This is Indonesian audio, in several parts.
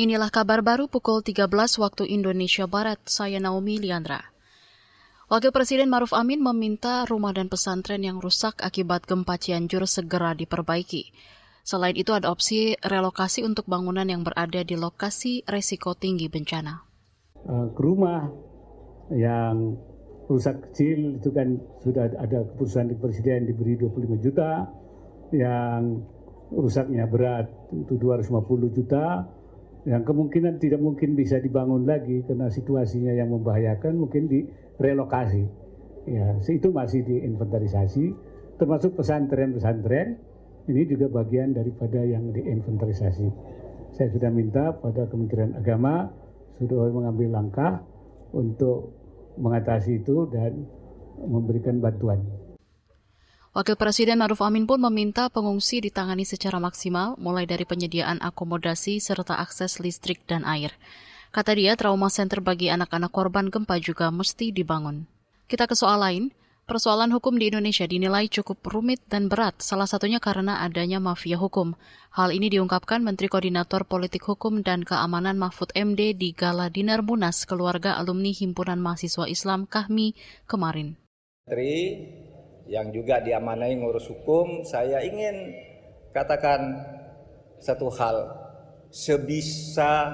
Inilah kabar baru pukul 13 waktu Indonesia Barat. Saya Naomi Liandra. Wakil Presiden Maruf Amin meminta rumah dan pesantren yang rusak akibat gempa Cianjur segera diperbaiki. Selain itu ada opsi relokasi untuk bangunan yang berada di lokasi resiko tinggi bencana. Uh, ke rumah yang rusak kecil itu kan sudah ada keputusan di Presiden diberi 25 juta, yang rusaknya berat itu 250 juta, yang kemungkinan tidak mungkin bisa dibangun lagi karena situasinya yang membahayakan mungkin direlokasi. Ya, itu masih diinventarisasi, termasuk pesantren-pesantren ini juga bagian daripada yang diinventarisasi. Saya sudah minta pada Kementerian Agama sudah mengambil langkah untuk mengatasi itu dan memberikan bantuan. Wakil Presiden Maruf Amin pun meminta pengungsi ditangani secara maksimal, mulai dari penyediaan akomodasi serta akses listrik dan air. Kata dia, trauma center bagi anak-anak korban gempa juga mesti dibangun. Kita ke soal lain, persoalan hukum di Indonesia dinilai cukup rumit dan berat, salah satunya karena adanya mafia hukum. Hal ini diungkapkan Menteri Koordinator Politik Hukum dan Keamanan Mahfud MD di Gala Dinar Munas Keluarga Alumni Himpunan Mahasiswa Islam Kahmi kemarin. Menteri yang juga diamanai ngurus hukum, saya ingin katakan satu hal, sebisa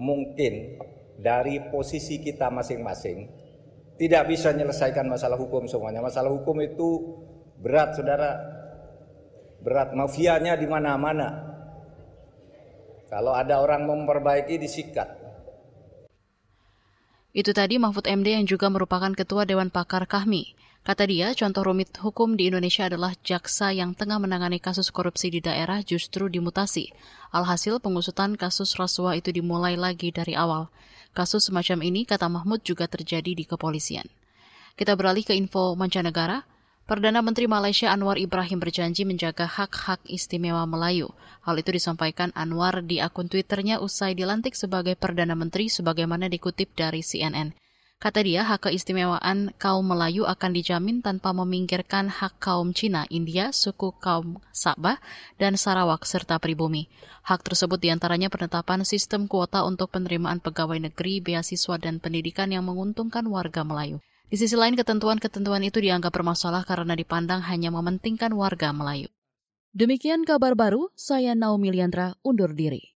mungkin dari posisi kita masing-masing, tidak bisa menyelesaikan masalah hukum semuanya. Masalah hukum itu berat, saudara. Berat, mafianya di mana-mana. Kalau ada orang memperbaiki, disikat. Itu tadi Mahfud MD yang juga merupakan Ketua Dewan Pakar Kahmi. Kata dia, contoh rumit hukum di Indonesia adalah jaksa yang tengah menangani kasus korupsi di daerah justru dimutasi. Alhasil pengusutan kasus rasuah itu dimulai lagi dari awal. Kasus semacam ini, kata Mahmud, juga terjadi di kepolisian. Kita beralih ke info mancanegara. Perdana Menteri Malaysia Anwar Ibrahim berjanji menjaga hak-hak istimewa Melayu. Hal itu disampaikan Anwar di akun Twitternya usai dilantik sebagai Perdana Menteri sebagaimana dikutip dari CNN. Kata dia, hak keistimewaan kaum Melayu akan dijamin tanpa meminggirkan hak kaum Cina, India, suku kaum Sabah, dan Sarawak, serta pribumi. Hak tersebut di antaranya penetapan sistem kuota untuk penerimaan pegawai negeri, beasiswa, dan pendidikan yang menguntungkan warga Melayu. Di sisi lain, ketentuan-ketentuan itu dianggap bermasalah karena dipandang hanya mementingkan warga Melayu. Demikian kabar baru, saya Naomi Liandra undur diri.